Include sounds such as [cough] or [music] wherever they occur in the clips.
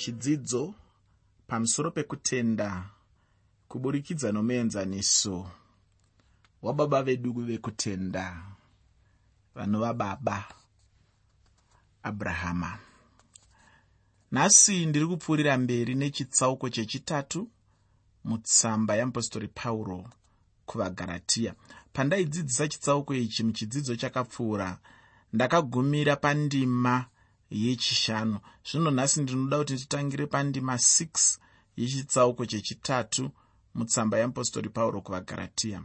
chidzidzo pamusoro pekutenda kuburikidza nomuenzaniso wababa vedu vekutenda vanova baba abrahama. Nhasi ndiri kupfuurira mberi nechitsauko chechitatu mutsamba yeapostori pauro kuvagaratiya pandaidzidzisa chitsauko ichi muchidzidzo chakapfuura ndakagumira pandima yechishanu. Zvino nhasi ndinoda kuti titangire pandima 6 yechitsauko chechitatu mutsamba yeapostori pauro kuvagaratiya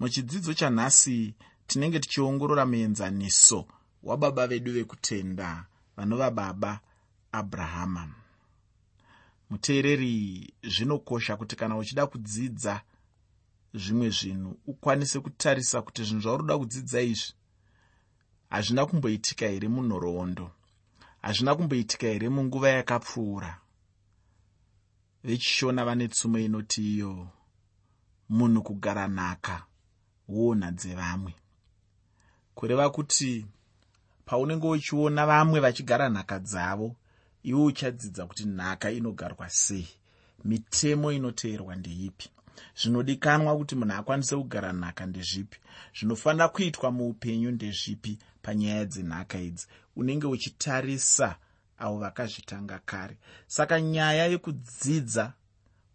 muchidzidzo chanhasi tinenge tichiongorora muenzaniso wababa vedu vekutenda vanova baba abrahama. Muteereri zvinokosha kuti kana uchida kudzidza zvimwe zvinhu ukwanise kutarisa kuti zvinhu zvauri kuda kudzidza izvi hazvina kumboitika here munhoroondo hazvina kumboitika here munguva yakapfuura? Vechishona vane tsumo inoti iyo munhu kugara nhaka woona dzevamwe kureva kuti paunenge uchiona vamwe vachigara nhaka dzavo iwe uchadzidza kuti nhaka inogarwa sei? Mitemo inoteerwa ndeipi? Zvinodikanwa kuti munhu akwanise kugara nhaka ndezvipi? Zvinofanira kuitwa muupenyu ndezvipi panyaya dzenhaka idzi unenge uchitarisa avo vakazvitanga kare. Saka nyaya yekudzidza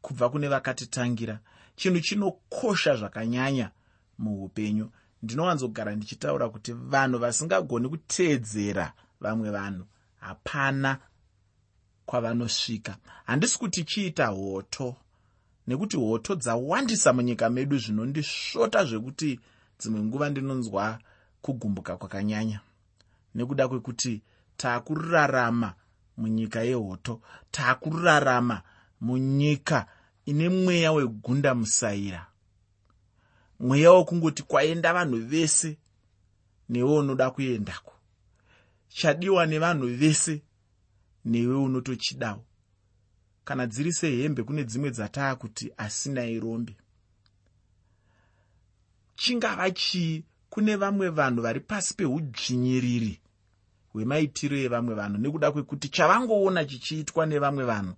kubva kune vakatitangira chinhu chinokosha zvakanyanya muupenyu. Ndinowanzogara ndichitaura kuti vanhu vasingagoni kuteedzera vamwe vanhu. Hapana kwavanosvika. Handisi kuti chiita hoto nekuti hoto dzawandisa munyika medu zvinondisvota zvekuti dzimwe nguva ndinonzwa kugumbuka kwakanyanya nekuda kwekuti taakurarama munyika yehoto taakurarama munyika ine mweya wegunda musaira. Mweya wekungoti kwaenda vanhu vese newe unoda kuendako. Chadiwa nevanhu vese newe unotochidawo. Kana dziri sehembe kune dzimwe dzataa kuti asinai rombe chingava chii kune vamwe vanhu vari pasi peudzvinyiriri hwemaitiro evamwe vanhu nekuda kwekuti chavangoona chichiitwa nevamwe vanhu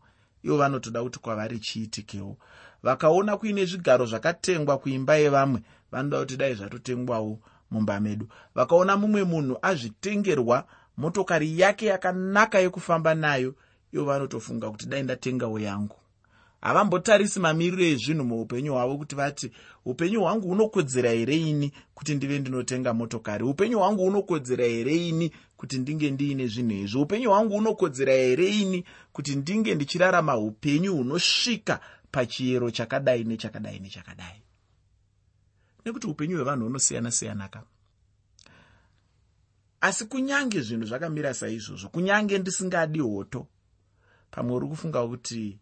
ivo vanotoda kuti kwavari chiitikewo vakaona kuine zvigaro zvakatengwa kuimba yevamwe vanoda kuti dai zvatotengwawo mumba medu. Vakaona mumwe munhu azvitengerwa motokari yake yakanaka yekufamba nayo ivo vanotofunga kuti dai ndatengawo yangu. Havambotarisi mamiriro ezvinhu muupenyu hwavo kuti vati upenyu hwangu hunokodzera here ini kuti ndive ndinotenga motokari? Upenyu hwangu hunokodzera here ini kuti ndinge ndiine zvinhu izvi upenyu hwangu hunokodzera here ini kuti ndinge ndichirarama upenyu hunosvika pachiyero chakadai nechakadai nechakadai? Nekuti upenyu hwevanhu hunosiyana-siyanaka asi kunyange zvinhu zvakamira saizvozvo kunyange ndisingadi hoto pamwe uri kufunga kuti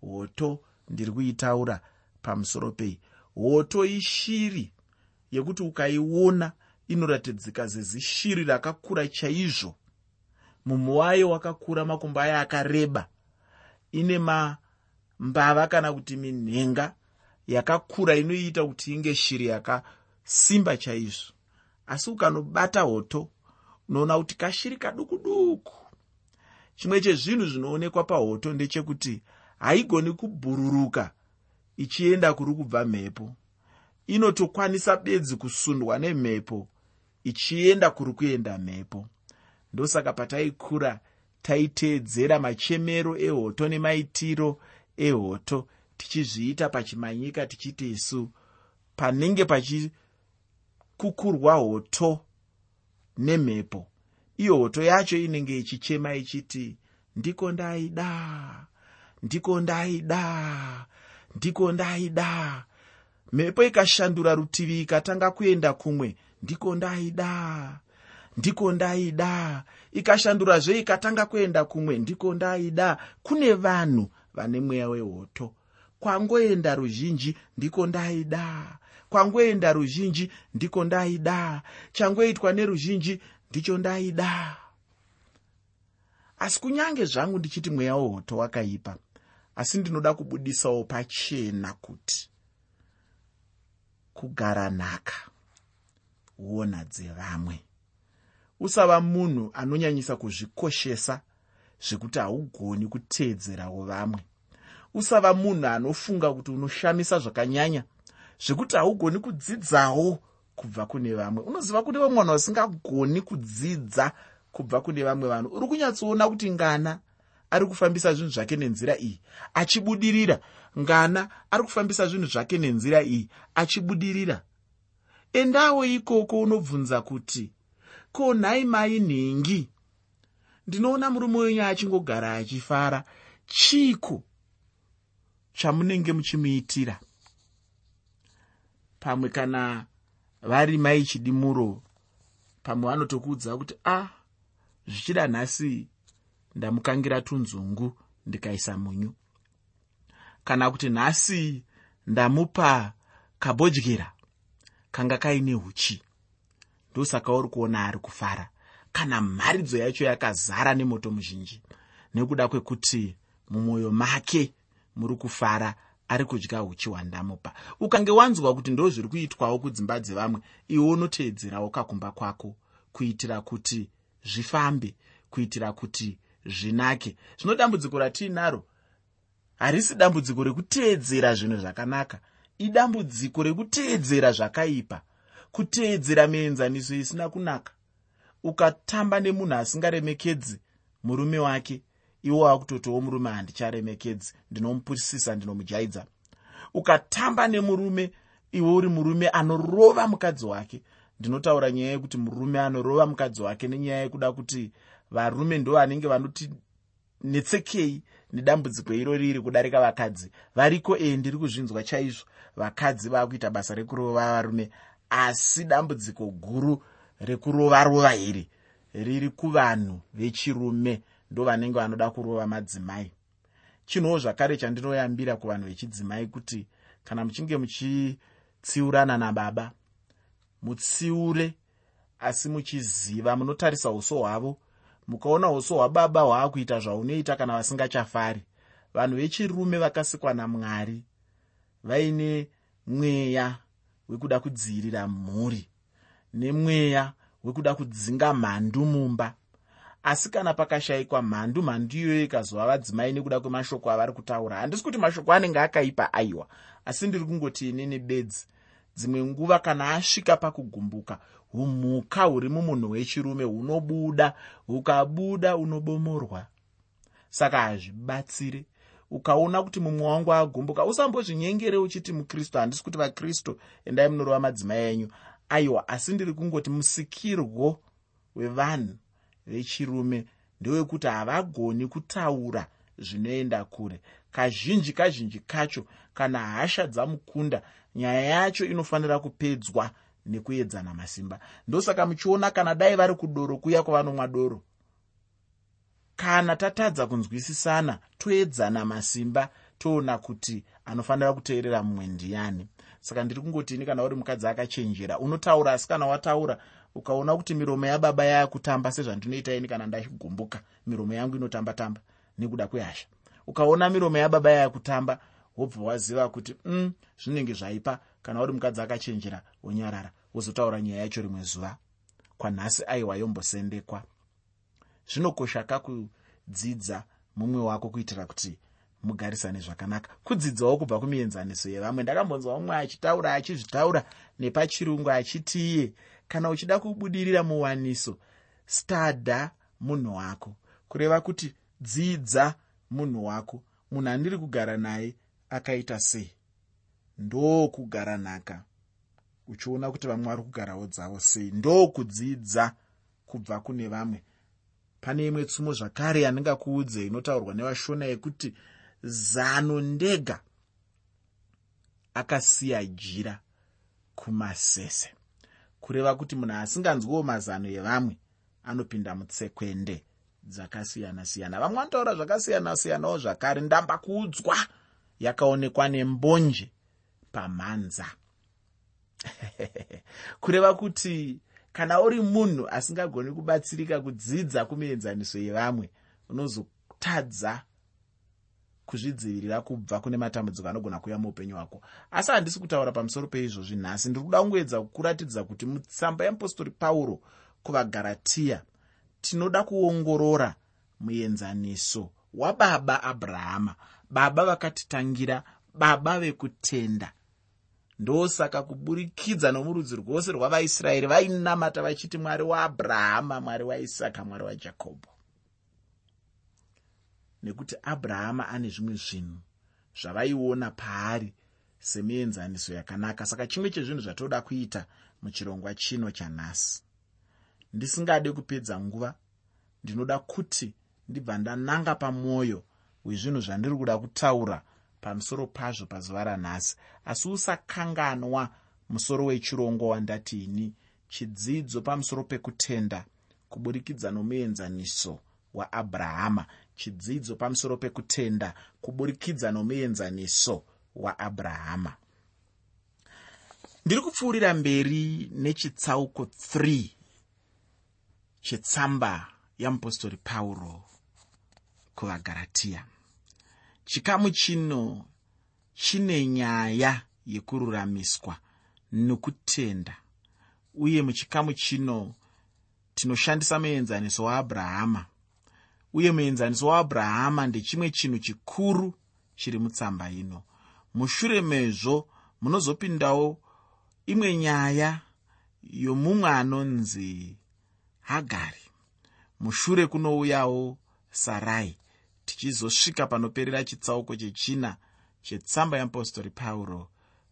hoto ndiri kuitaura pamusoro pei. Hoto ishiri yekuti ukaiona inoratidzika zezishiri rakakura chaizvo. Mumhu wayo wakakura makumbo ayo akareba. Ine mambava kana kuti minhenga yakakura inoita kuti inge shiri yakasimba chaizvo. Asi ukanobata hoto unoona kuti kashiri kaduku duku chimwe chezvinhu zvinoonekwa pahoto ndechekuti haigoni kubhururuka ichienda kuri kubva mhepo. Inotokwanisa bedzi kusundwa nemhepo ichienda kuri kuenda mhepo. Ndosaka pataikura taiteedzera machemero ehoto nemaitiro ehoto tichizviita pachimanyika tichiti isu panenge pachikukurwa hoto nemhepo. Iyo hoto yacho inenge ichichema ichiti ndiko ndaida ndiko ndaida ndiko ndaida. Mhepo ikashandura rutivi ikatanga kuenda kumwe ndiko ndaida ndiko ndaida. Ikashandurazve ikatanga kuenda kumwe ndiko ndaida. Kune vanhu vane mweya wehoto. Kwangoenda ruzhinji ndiko ndaida. Kwangoenda ruzhinji ndiko ndaida. Changoitwa neruzhinji ndicho ndaida. Asi kunyange zvangu ndichiti mweya wehoto wakaipa asi ndinoda kubudisawo pachena kuti kugara nhaka wona dzevamwe usava munhu anonyanyisa kuzvikoshesa zvekuti haugoni kuteedzerawo vamwe. Usava munhu anofunga kuti unoshamisa zvakanyanya zvekuti haugoni kudzidzawo kubva kune vamwe. Unoziva kuti we mwana usingagoni kudzidza kubva kune vamwe vanhu. Uri kunyatsoona kuti ngana ari kufambisa zvinhu zvake nenzira iyi? Achibudirira. Ngana ari kufambisa zvinhu zvake nenzira iyi? Achibudirira endawo ikoko unobvunza kuti ko nhai mai nhengi? Ndinoona murume wenyu achingogara achifara. Chiko chamunenge muchimuitira? Pamwe kana vari mai chidimuro pamwe vanotokuudza kuti a ah, zvichida nhasi ndamukangira tunzungu ndikaisa munyu. Kana kuti nhasi ndamupa kabodyera kanga kaine uchi ndosaka uri kuona ari kufara. Kana mharidzo yacho yakazara nemoto muzhinji. Nekuda kwekuti mumwoyo make muri kufara ari kudya uchi hwandamupa. Ukange wanzwa kuti ndo zviri kuitwawo kudzimba dzevamwe iwe unoteedzerawo kakumba kwako. Kuitira kuti zvifambe kuitira kuti zvinake. Zvino dambudziko ratiinaro harisi dambudziko rekuteedzera zvinhu zvakanaka idambudziko rekuteedzera zvakaipa. Kuteedzera mienzaniso isina kunaka. Ukatamba nemunhu asingaremekedzi murume wake iwo wakutotiwo murume handicharemekedzi ndinomupusisa ndinomujaidza. Ukatamba nemurume iwe uri murume anorova mukadzi wake ndinotaura nyaya yekuti murume anorova mukadzi wake nenyaya yekuda kuti varume ndo vanenge vanoti netsekei nedambudziko iro riri kudarika vakadzi. Variko e ndiri kuzvinzwa chaizvo vakadzi vakuita basa rekurova varume asi dambudziko guru rekurovarova iri riri kuvanhu vechirume ndo vanenge vanoda kurova madzimai. Chinhuwo zvakare chandinoyambira kuvanhu vechidzimai kuti kana muchinge muchitsiurana nababa mutsiure asi muchiziva munotarisa uso hwavo. Mukaona uso hwababa hwaakuita zvaunoita kana vasingachafari vanhu vechirume vakasikwa namwari vaine mweya wekuda kudzivirira mhuri nemweya wekuda kudzinga mhandu mumba. Asi kana pakashayikwa mhandu mhandu iyoyo ikazova vadzimai nekuda kwemashoko avari kutaura. Handisi kuti mashoko anenge akaipa aiwa. Asi ndiri kungoti inini bedzi dzimwe nguva kana asvika pakugumbuka umhuka huri mumunhu wechirume hunobuda hukabuda unobomorwa. Saka hazvibatsire ukaona kuti mumwe wangu agumbuka usambozvinyengere uchiti mukristu handisi kuti vakristu endai munorova madzimai enyu. Aiwa asi ndiri kungoti musikirwo wevanhu vechirume ndewekuti havagoni kutaura zvinoenda kure. Kazhinji kazhinji kacho kana hasha dzamukunda nyaya yacho inofanira kupedzwa nekuedzana masimba. Ndosaka muchiona kana dai vari kudoro kuya kwavanomwa doro kana tatadza kunzwisisana toedzana masimba toona kuti anofanira kuteerera mumwe ndiani. Saka ndiri kungotini kana uri mukadzi akachenjera unotaura asi kana wataura ukaona kuti miromo yababa yaakutamba sezvandinoita ini kana ndagumbuka miromo yangu inotamba tamba nekuda kwehasha. Ukaona miromo yababa yaakutamba wobva waziva kuti mm, zvinenge zvaipa kana uri mukadzi akachenjera wonyarara. Wozotaura nyaya yacho rimwe zuva. Kwanhasi aiwa yombosendekwa zvinokosha kakudzidza mumwe wako kuitira kuti mugarisane zvakanaka. Kudzidzawo kubva kumienzaniso yevamwe. Ndakambonzwa mumwe achitaura achizvitaura nepachirungu achiti iye kana uchida kubudirira muwaniso stada munhu wako. Kureva kuti dzidza munhu wako. Munhu andiri kugara naye akaita sei? Ndokugara nhaka. Uchiona kuti vamwe vari kugarawo dzavo sei? Ndokudzidza kubva kune vamwe pane imwe tsumo zvakare yandingakuudze inotaurwa nevashona yekuti zano ndega akasiya jira kumasese kureva kuti munhu asinganzwiwo mazano evamwe anopinda mutsekwende dzakasiyana-siyana. Vamwe vanotaura zvakasiyana-siyanawo zvakare. Ndamba kuudzwa yakaonekwa nembonje pamhanza. [laughs] Kureva kuti kana uri munhu asingagoni kubatsirika kudzidza kumienzaniso yevamwe unozotadza kuzvidzivirira kubva kune matambudziko anogona kuuya muupenyu hwako. Asi handisi kutaura pamusoro peizvozvi nhasi. Ndiri kuda kungoedza kuratidza kuti mutsamba yeapostori pauro kuvagaratiya tinoda kuongorora muenzaniso wababa abrahama. Baba vakatitangira baba vekutenda ndosaka kuburikidza nomurudzi rwose rwavaisraeri vainamata vachiti mwari waabrahama mwari waisaka mwari wajakobho. Nekuti abrahama ane zvimwe zvinhu zvavaiona paari semienzaniso yakanaka saka chimwe chezvinhu zvatoda kuita muchirongwa chino chanhasi. Ndisingade kupedza nguva ndinoda kuti ndibva ndananga pamwoyo wezvinhu zvandiri kuda kutaura pamusoro pazvo pazuva ranhasi. Asi usakanganwa musoro wechirongo wandatini chidzidzo pamusoro pekutenda kuburikidza nomuenzaniso waabrahama. Chidzidzo pamusoro pekutenda kuburikidza nomuenzaniso waabrahama. Ndiri kupfuurira mberi nechitsauko 3 chetsamba yamupostori pauro kuvagaratiya chikamu chino chine nyaya yekururamiswa nokutenda. Uye muchikamu chino tinoshandisa muenzaniso waabrahama. Uye muenzaniso waabrahama ndechimwe chinhu chikuru chiri mutsamba ino. Mushure mezvo munozopindawo imwe nyaya yomumwe anonzi hagari. Mushure kunouyawo sarai tichizosvika panoperera chitsauko chechina chetsamba yeapostori pauro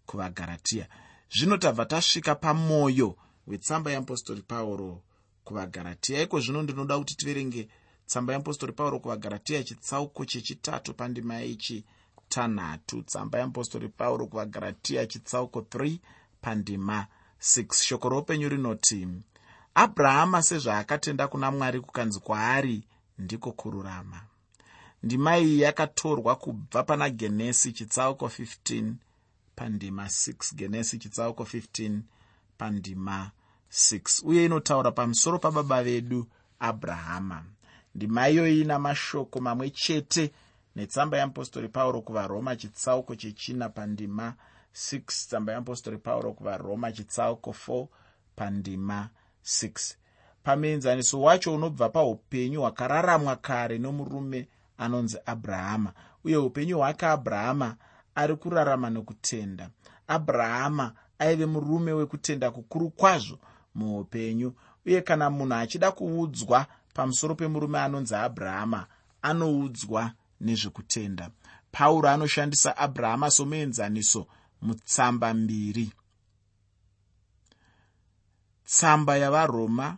kuvagaratiya zvino tabva tasvika pamwoyo wetsamba yeapostori pauro kuvagaratiya iko zvino ndinoda kuti tiverenge tsamba yeapostori pauro kuvagaratiya chitsauko chechitatu pandima yechitanhatu? Tsamba yeapostori pauro kuvagaratiya chitsauko 3 pandima 6 shoko roupenyu rinoti abrahama sezvaakatenda kuna mwari kukanzi kwaari ndiko kururama ndima iyi yakatorwa kubva pana genesi chitsauko 15 pandima 6 genesi chitsauko 15 pandima 6 uye inotaura pamusoro pababa vedu abrahama. Ndima iyoyi ina mashoko mamwe chete netsamba yeapostori pauro kuvaroma chitsauko chechina pandima 6 tsamba yeapostori pauro kuvaroma chitsauko 4 pandima 6 pamuenzaniso wacho unobva paupenyu hwakararamwa kare nomurume anonzi abrahama. Uye upenyu hwake abrahama ari kurarama nokutenda. Abrahama aive murume wekutenda kukuru kwazvo muupenyu. Uye kana munhu achida kuudzwa pamusoro pemurume anonzi abrahama anoudzwa nezvekutenda. Pauro anoshandisa abrahama somuenzaniso mutsamba mbiri. Tsamba yavaroma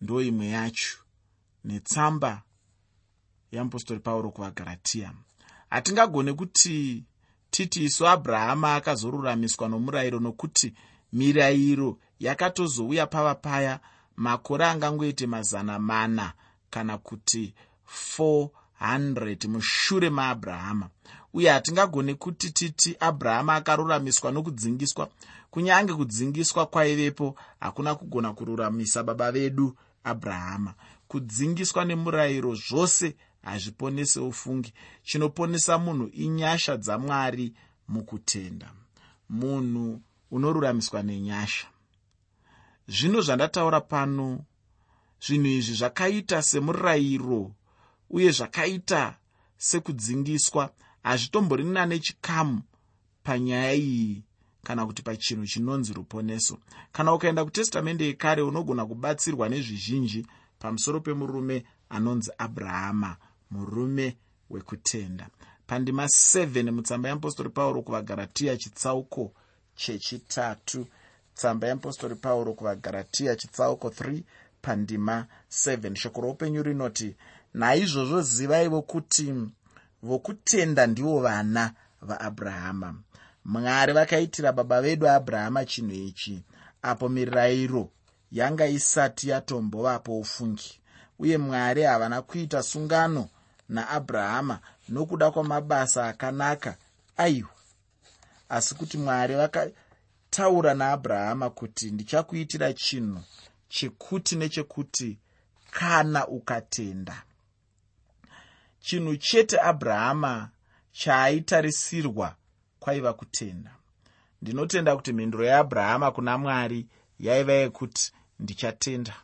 ndo imwe yacho netsamba yeapostori pauro kuvagaratiya hatingagone kuti titi isu abrahama akazoruramiswa nomurayiro nokuti mirayiro yakatozouya pava paya makore angangoite mazana mana kana kuti 400 mushure maabrahama. Uye hatingagone kuti titi abrahama akaruramiswa nokudzingiswa. Kunyange kudzingiswa kwaivepo hakuna kugona kururamisa baba vedu abrahama. Kudzingiswa nemurayiro zvose hazviponese ufungi. Chinoponesa munhu inyasha dzamwari mukutenda. Munhu unoruramiswa nenyasha. Zvino zvandataura pano zvinhu izvi zvakaita semurayiro uye zvakaita sekudzingiswa hazvitomborina nechikamu panyaya iyi kana kuti pachinhu chinonzi ruponeso. Kana ukaenda kutestamende yekare unogona kubatsirwa nezvizhinji pamusoro pemurume anonzi abrahama murume wekutenda. Pandima 7 mutsamba yeapostori pauro kuvagaratiya chitsauko chechitatu. Tsamba yeapostori pauro kuvagaratiya chitsauko 3 pandima 7 shoko roupenyu rinoti naizvozvo zivaivo kuti vokutenda ndivo vana vaabrahama. Mwari vakaitira baba vedu abrahama chinhu ichi. Apo mirayiro yanga isati yatombovapo ufungi uye mwari havana kuita sungano naabrahama nokuda kwamabasa akanaka aiwa. Asi kuti mwari vakataura naabrahama kuti ndichakuitira chinhu chekuti nechekuti kana ukatenda. Chinhu chete abrahama chaaitarisirwa kwaiva kutenda. Ndinotenda kuti mhinduro yeabrahama kuna mwari yaiva yekuti ndichatenda.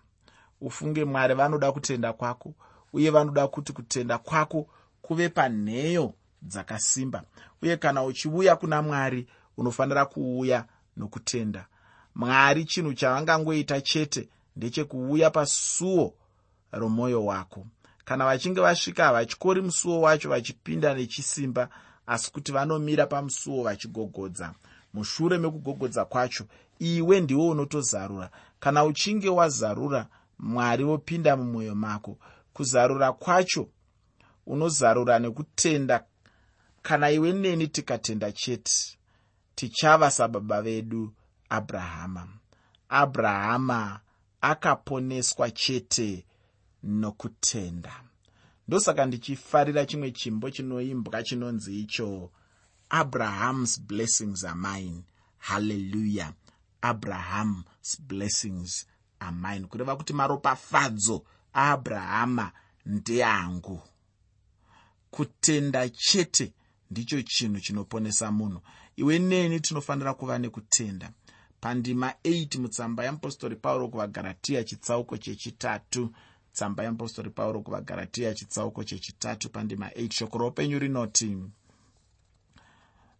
Ufunge mwari vanoda kutenda kwako uye vanoda kuti kutenda kwako kuve panheyo dzakasimba. Uye kana uchiuya kuna mwari unofanira kuuya nokutenda. Mwari chinhu chavangangoita chete ndechekuuya pasuo romwoyo wako. Kana vachinge vasvika havatyori musuo wacho vachipinda nechisimba asi kuti vanomira pamusuo vachigogodza. Mushure mekugogodza kwacho iwe ndiwo unotozarura. Kana uchinge wazarura mwari vopinda mumwoyo mako kuzarura kwacho unozarura nekutenda. Kana iwe neni tikatenda chete tichava sababa vedu abrahama. Abrahama akaponeswa chete nokutenda. Ndosaka ndichifarira chimwe chimbo chinoimbwa chinonzi icho abraham's blessings are mine. Haleluya abraham's blessings are mine. Kureva kuti maropafadzo aabrahama ndeangu. Kutenda chete ndicho chinhu chinoponesa munhu. Iwe neni tinofanira kuva nekutenda. Pandima 8 mutsamba yeapostori pauro kuvagaratiya chitsauko chechitatu. Tsamba yeapostori pauro kuvagaratiya chitsauko chechitatu. Pandima 8 shoko roupenyu rinoti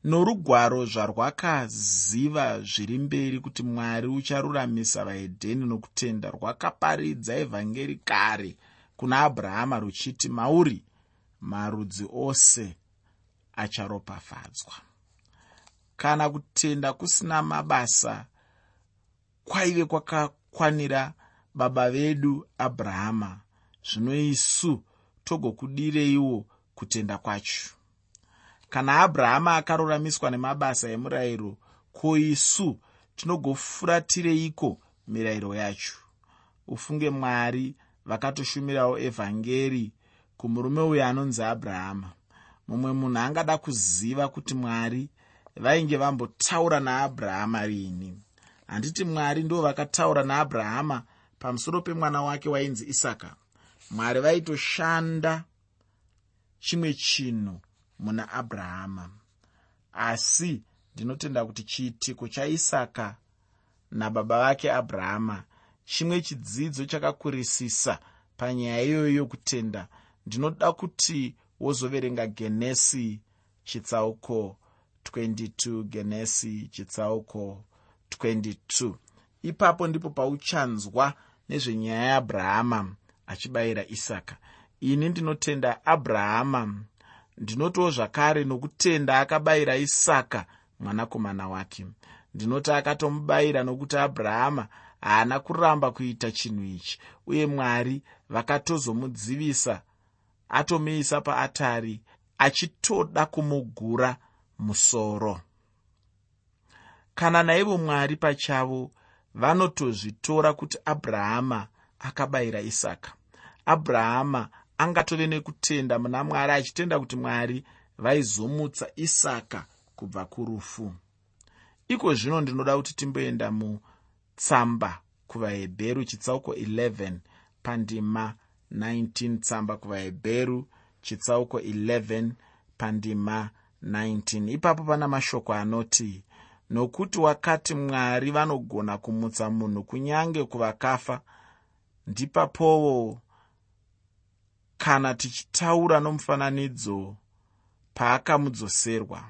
norugwaro zvarwakaziva zviri mberi kuti mwari ucharuramisa vahedheni nokutenda rwakaparidza evhangeri kare kuna abrahama ruchiti mauri marudzi ose acharopafadzwa. Kana kutenda kusina mabasa kwaive kwakakwanira baba vedu abrahama. Zvino isu togokudireiwo kutenda kwacho kana abrahama akaruramiswa nemabasa emurayiro ko isu tinogofuratireiko mirayiro yacho? Ufunge mwari vakatoshumirawo evhangeri kumurume uyo anonzi abrahama. Mumwe munhu angada kuziva kuti mwari vainge vambotaura naabrahama rini. Handiti mwari ndo vakataura naabrahama pamusoro pemwana wake wainzi isaka. Mwari vaitoshanda chimwe chinhu muna abrahama. Asi ndinotenda kuti chiitiko chaisaka nababa vake abrahama chimwe chidzidzo chakakurisisa panyaya iyoyo yokutenda ndinoda kuti wozoverenga genesi chitsauko 22 genesi chitsauko 22 ipapo ndipo pauchanzwa nezvenyaya yeabrahama achibayira isaka. Ini ndinotenda abrahama ndinotiwo zvakare nokutenda akabayira isaka mwanakomana wake. Ndinoti akatomubayira nokuti abrahama haana kuramba kuita chinhu ichi uye mwari vakatozomudzivisa atomuisa paatari achitoda kumugura musoro. Kana naivo mwari pachavo vanotozvitora kuti abrahama akabayira isaka. Abrahama angatove nekutenda muna mwari achitenda kuti mwari vaizomutsa isaka kubva kurufu. Iko zvino ndinoda kuti timboenda mutsamba kuvahebheru chitsauko 11 pandima 19 tsamba kuvahebheru chitsauko 11 pandima 19 ipapo pana mashoko anoti nokuti wakati mwari vanogona kumutsa munhu kunyange kuvakafa ndipapowo kana tichitaura nomufananidzo paakamudzoserwa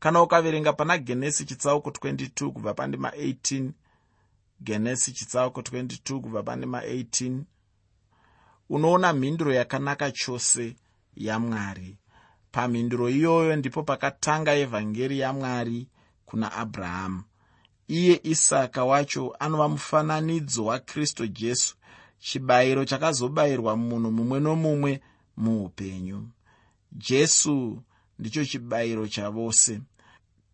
kana ukaverenga pana genesi chitsauko 22 kubva pandima 18 genesi chitsauko 22 kubva pandima 18 unoona mhinduro yakanaka chose yamwari. Pamhinduro iyoyo ndipo pakatanga evhangeri yamwari kuna abrahamu iye isaka wacho anova mufananidzo wakristu jesu chibayiro chakazobayirwa munhu mumwe nomumwe muupenyu. Jesu ndicho chibayiro chavose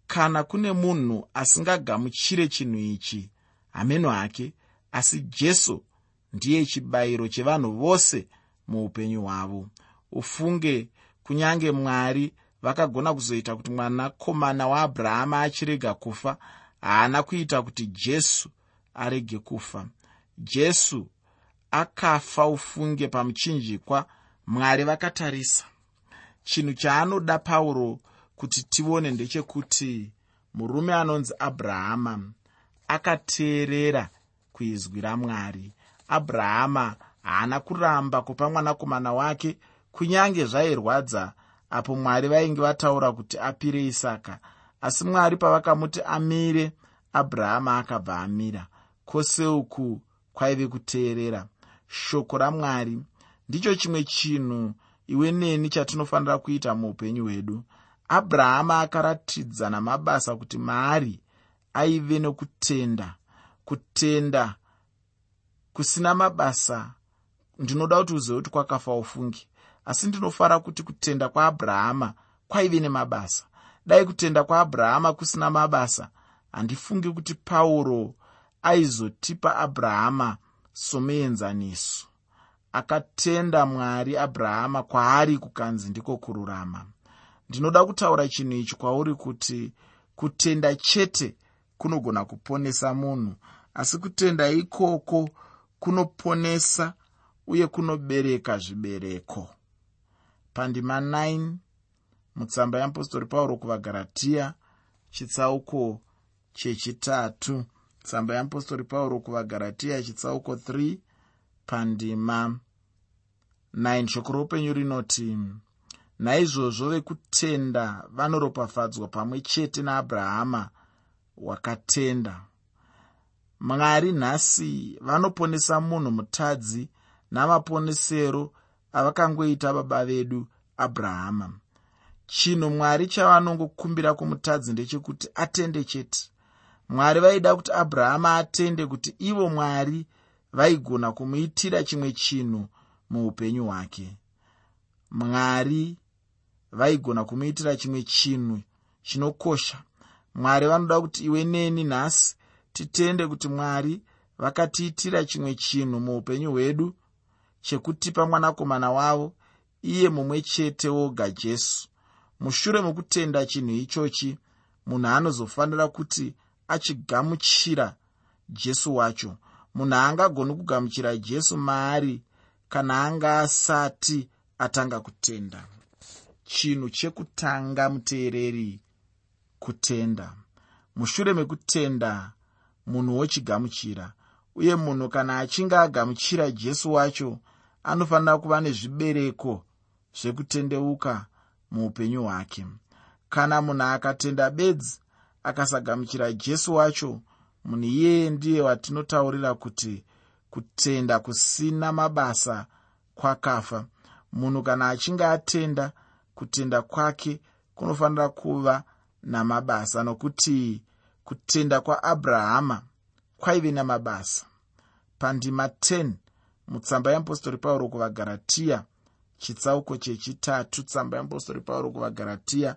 kana kune munhu asingagamuchire chinhu ichi hameno hake asi jesu ndiye chibayiro chevanhu vose muupenyu hwavo. Ufunge kunyange mwari vakagona kuzoita kuti mwanakomana waabrahama achirega kufa haana kuita kuti jesu arege kufa. Jesu akafa ufunge pamuchinjikwa mwari vakatarisa. Chinhu chaanoda pauro kuti tione ndechekuti murume anonzi abrahama akateerera kuizwi ramwari. Abrahama haana kuramba kupa mwanakomana wake kunyange zvairwadza apo mwari vainge vataura kuti apire isaka. Asi mwari pavakamuti amire abrahama akabva amira. Kwose uku kwaive kuteerera shoko ramwari. Ndicho chimwe chinhu iwe neni chatinofanira kuita muupenyu hwedu. Abrahama akaratidza namabasa kuti maari aive nokutenda kutenda kusina mabasa. Ndinoda kuti uzive kuti kwakafa ufungi asi ndinofara kuti kutenda kwaabrahama kwaive nemabasa. Dai kutenda kwaabrahama kusina mabasa handifungi kuti pauro aizotipa abrahama somuenzaniso. Akatenda mwari abrahama kwaari kukanzi ndiko kururama. Ndinoda kutaura chinhu ichi kwauri kuti kutenda chete kunogona kuponesa munhu asi kutenda ikoko kunoponesa uye kunobereka zvibereko. Pandima 9 mutsamba yeapostori pauro kuvagaratiya chitsauko chechitatu tsamba yeapostori pauro kuvagaratiya chitsauko 3 pandima 9 shoko roupenyu rinoti naizvozvo vekutenda vanoropafadzwa pamwe chete naabrahama wakatenda. Mwari nhasi vanoponesa munhu mutadzi namaponesero avakangoita baba vedu abrahama. Chinhu mwari chavanongokumbira kumutadzi ndechekuti atende chete mwari vaida kuti abrahama atende kuti ivo mwari vaigona kumuitira chimwe chinhu muupenyu hwake. Mwari vaigona kumuitira chimwe chinhu chinokosha. Mwari vanoda kuti iwe neni nhasi titende kuti mwari vakatiitira chimwe chinhu muupenyu hwedu chekutipa mwanakomana wavo iye mumwe chete woga jesu. Mushure mokutenda chinhu ichochi munhu anozofanira kuti achigamuchira jesu wacho. Munhu haangagoni kugamuchira jesu maari kana anga asati atanga kutenda. Chinhu chekutanga muteereri kutenda. Mushure mekutenda munhu wochigamuchira. Uye munhu kana achinge agamuchira jesu wacho anofanira kuva nezvibereko zvekutendeuka muupenyu hwake. Kana munhu akatenda bedzi akasagamuchira jesu wacho munhu iyeye ndiye watinotaurira kuti kutenda kusina mabasa kwakafa. Munhu kana achinge atenda kutenda kwake kunofanira kuva namabasa nokuti kutenda kwaabrahama kwaive namabasa. Pandima 10 mutsamba yeapostori pauro kuvagaratiya chitsauko chechitatu tsamba yeapostori pauro kuvagaratiya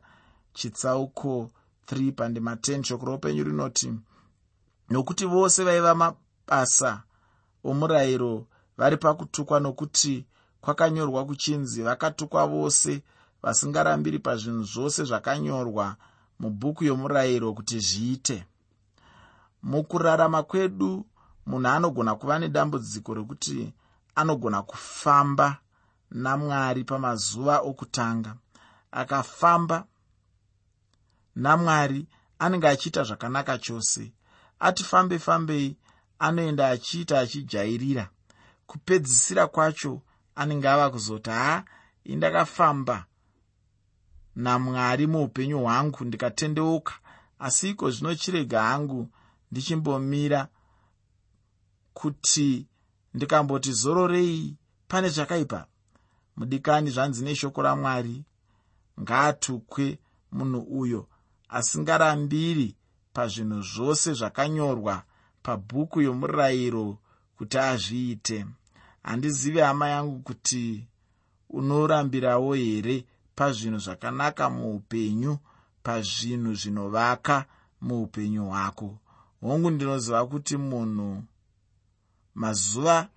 chitsauko 3 pandima 10 shoko roupenyu rinoti nokuti vose vaiva mabasa omurayiro vari pakutukwa nokuti kwakanyorwa kuchinzi vakatukwa vose vasingarambiri pazvinhu zvose zvakanyorwa mubhuku yomurayiro kuti zviite. Mukurarama kwedu munhu anogona kuva nedambudziko rekuti anogona kufamba namwari pamazuva okutanga. Akafamba namwari anenge achiita zvakanaka chose. Ati fambe fambei anoenda achiita achijairira. Kupedzisira kwacho anenge ava kuzoti ha indakafamba namwari muupenyu hwangu ndikatendeuka. Asi iko zvino chirega hangu ndichimbomira kuti ndikamboti zororei pane zvakaipa. Mudikani zvanzi neshoko ramwari. Ngaatukwe munhu uyo asingarambiri pazvinhu zvose zvakanyorwa pabhuku yomurayiro kuti azviite. Handizivi hama yangu kuti unorambirawo here pazvinhu zvakanaka muupenyu pazvinhu zvinovaka muupenyu hwako? Hongu ndinoziva kuti munhu mazuva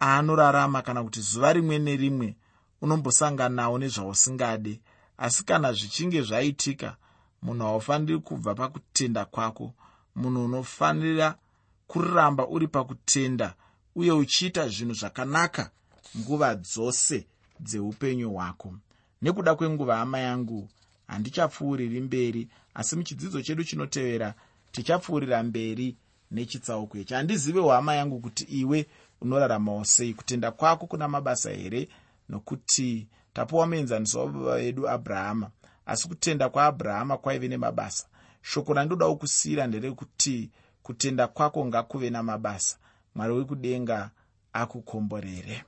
aanorarama kana kuti zuva rimwe nerimwe unombosanganawo nezvausingade asi kana zvichinge zvaitika munhu haufaniri kubva pakutenda kwako. Munhu unofanira kuramba uri pakutenda uye uchiita zvinhu zvakanaka nguva dzose dzeupenyu hwako. Nekuda kwenguva hama yangu handichapfuuriri mberi asi muchidzidzo chedu chinotevera tichapfuurira mberi nechitsauko ichi. Handizivewo hama yangu kuti iwe unoraramawo sei kutenda kwako kuna mabasa here nokuti tapiwa muenzaniso wababa vedu abrahama asi kutenda kwaabrahama kwaive nemabasa. Shoko randinodawo kusiyira nderekuti kutenda kwako ngakuve namabasa. Mwari wekudenga akukomborere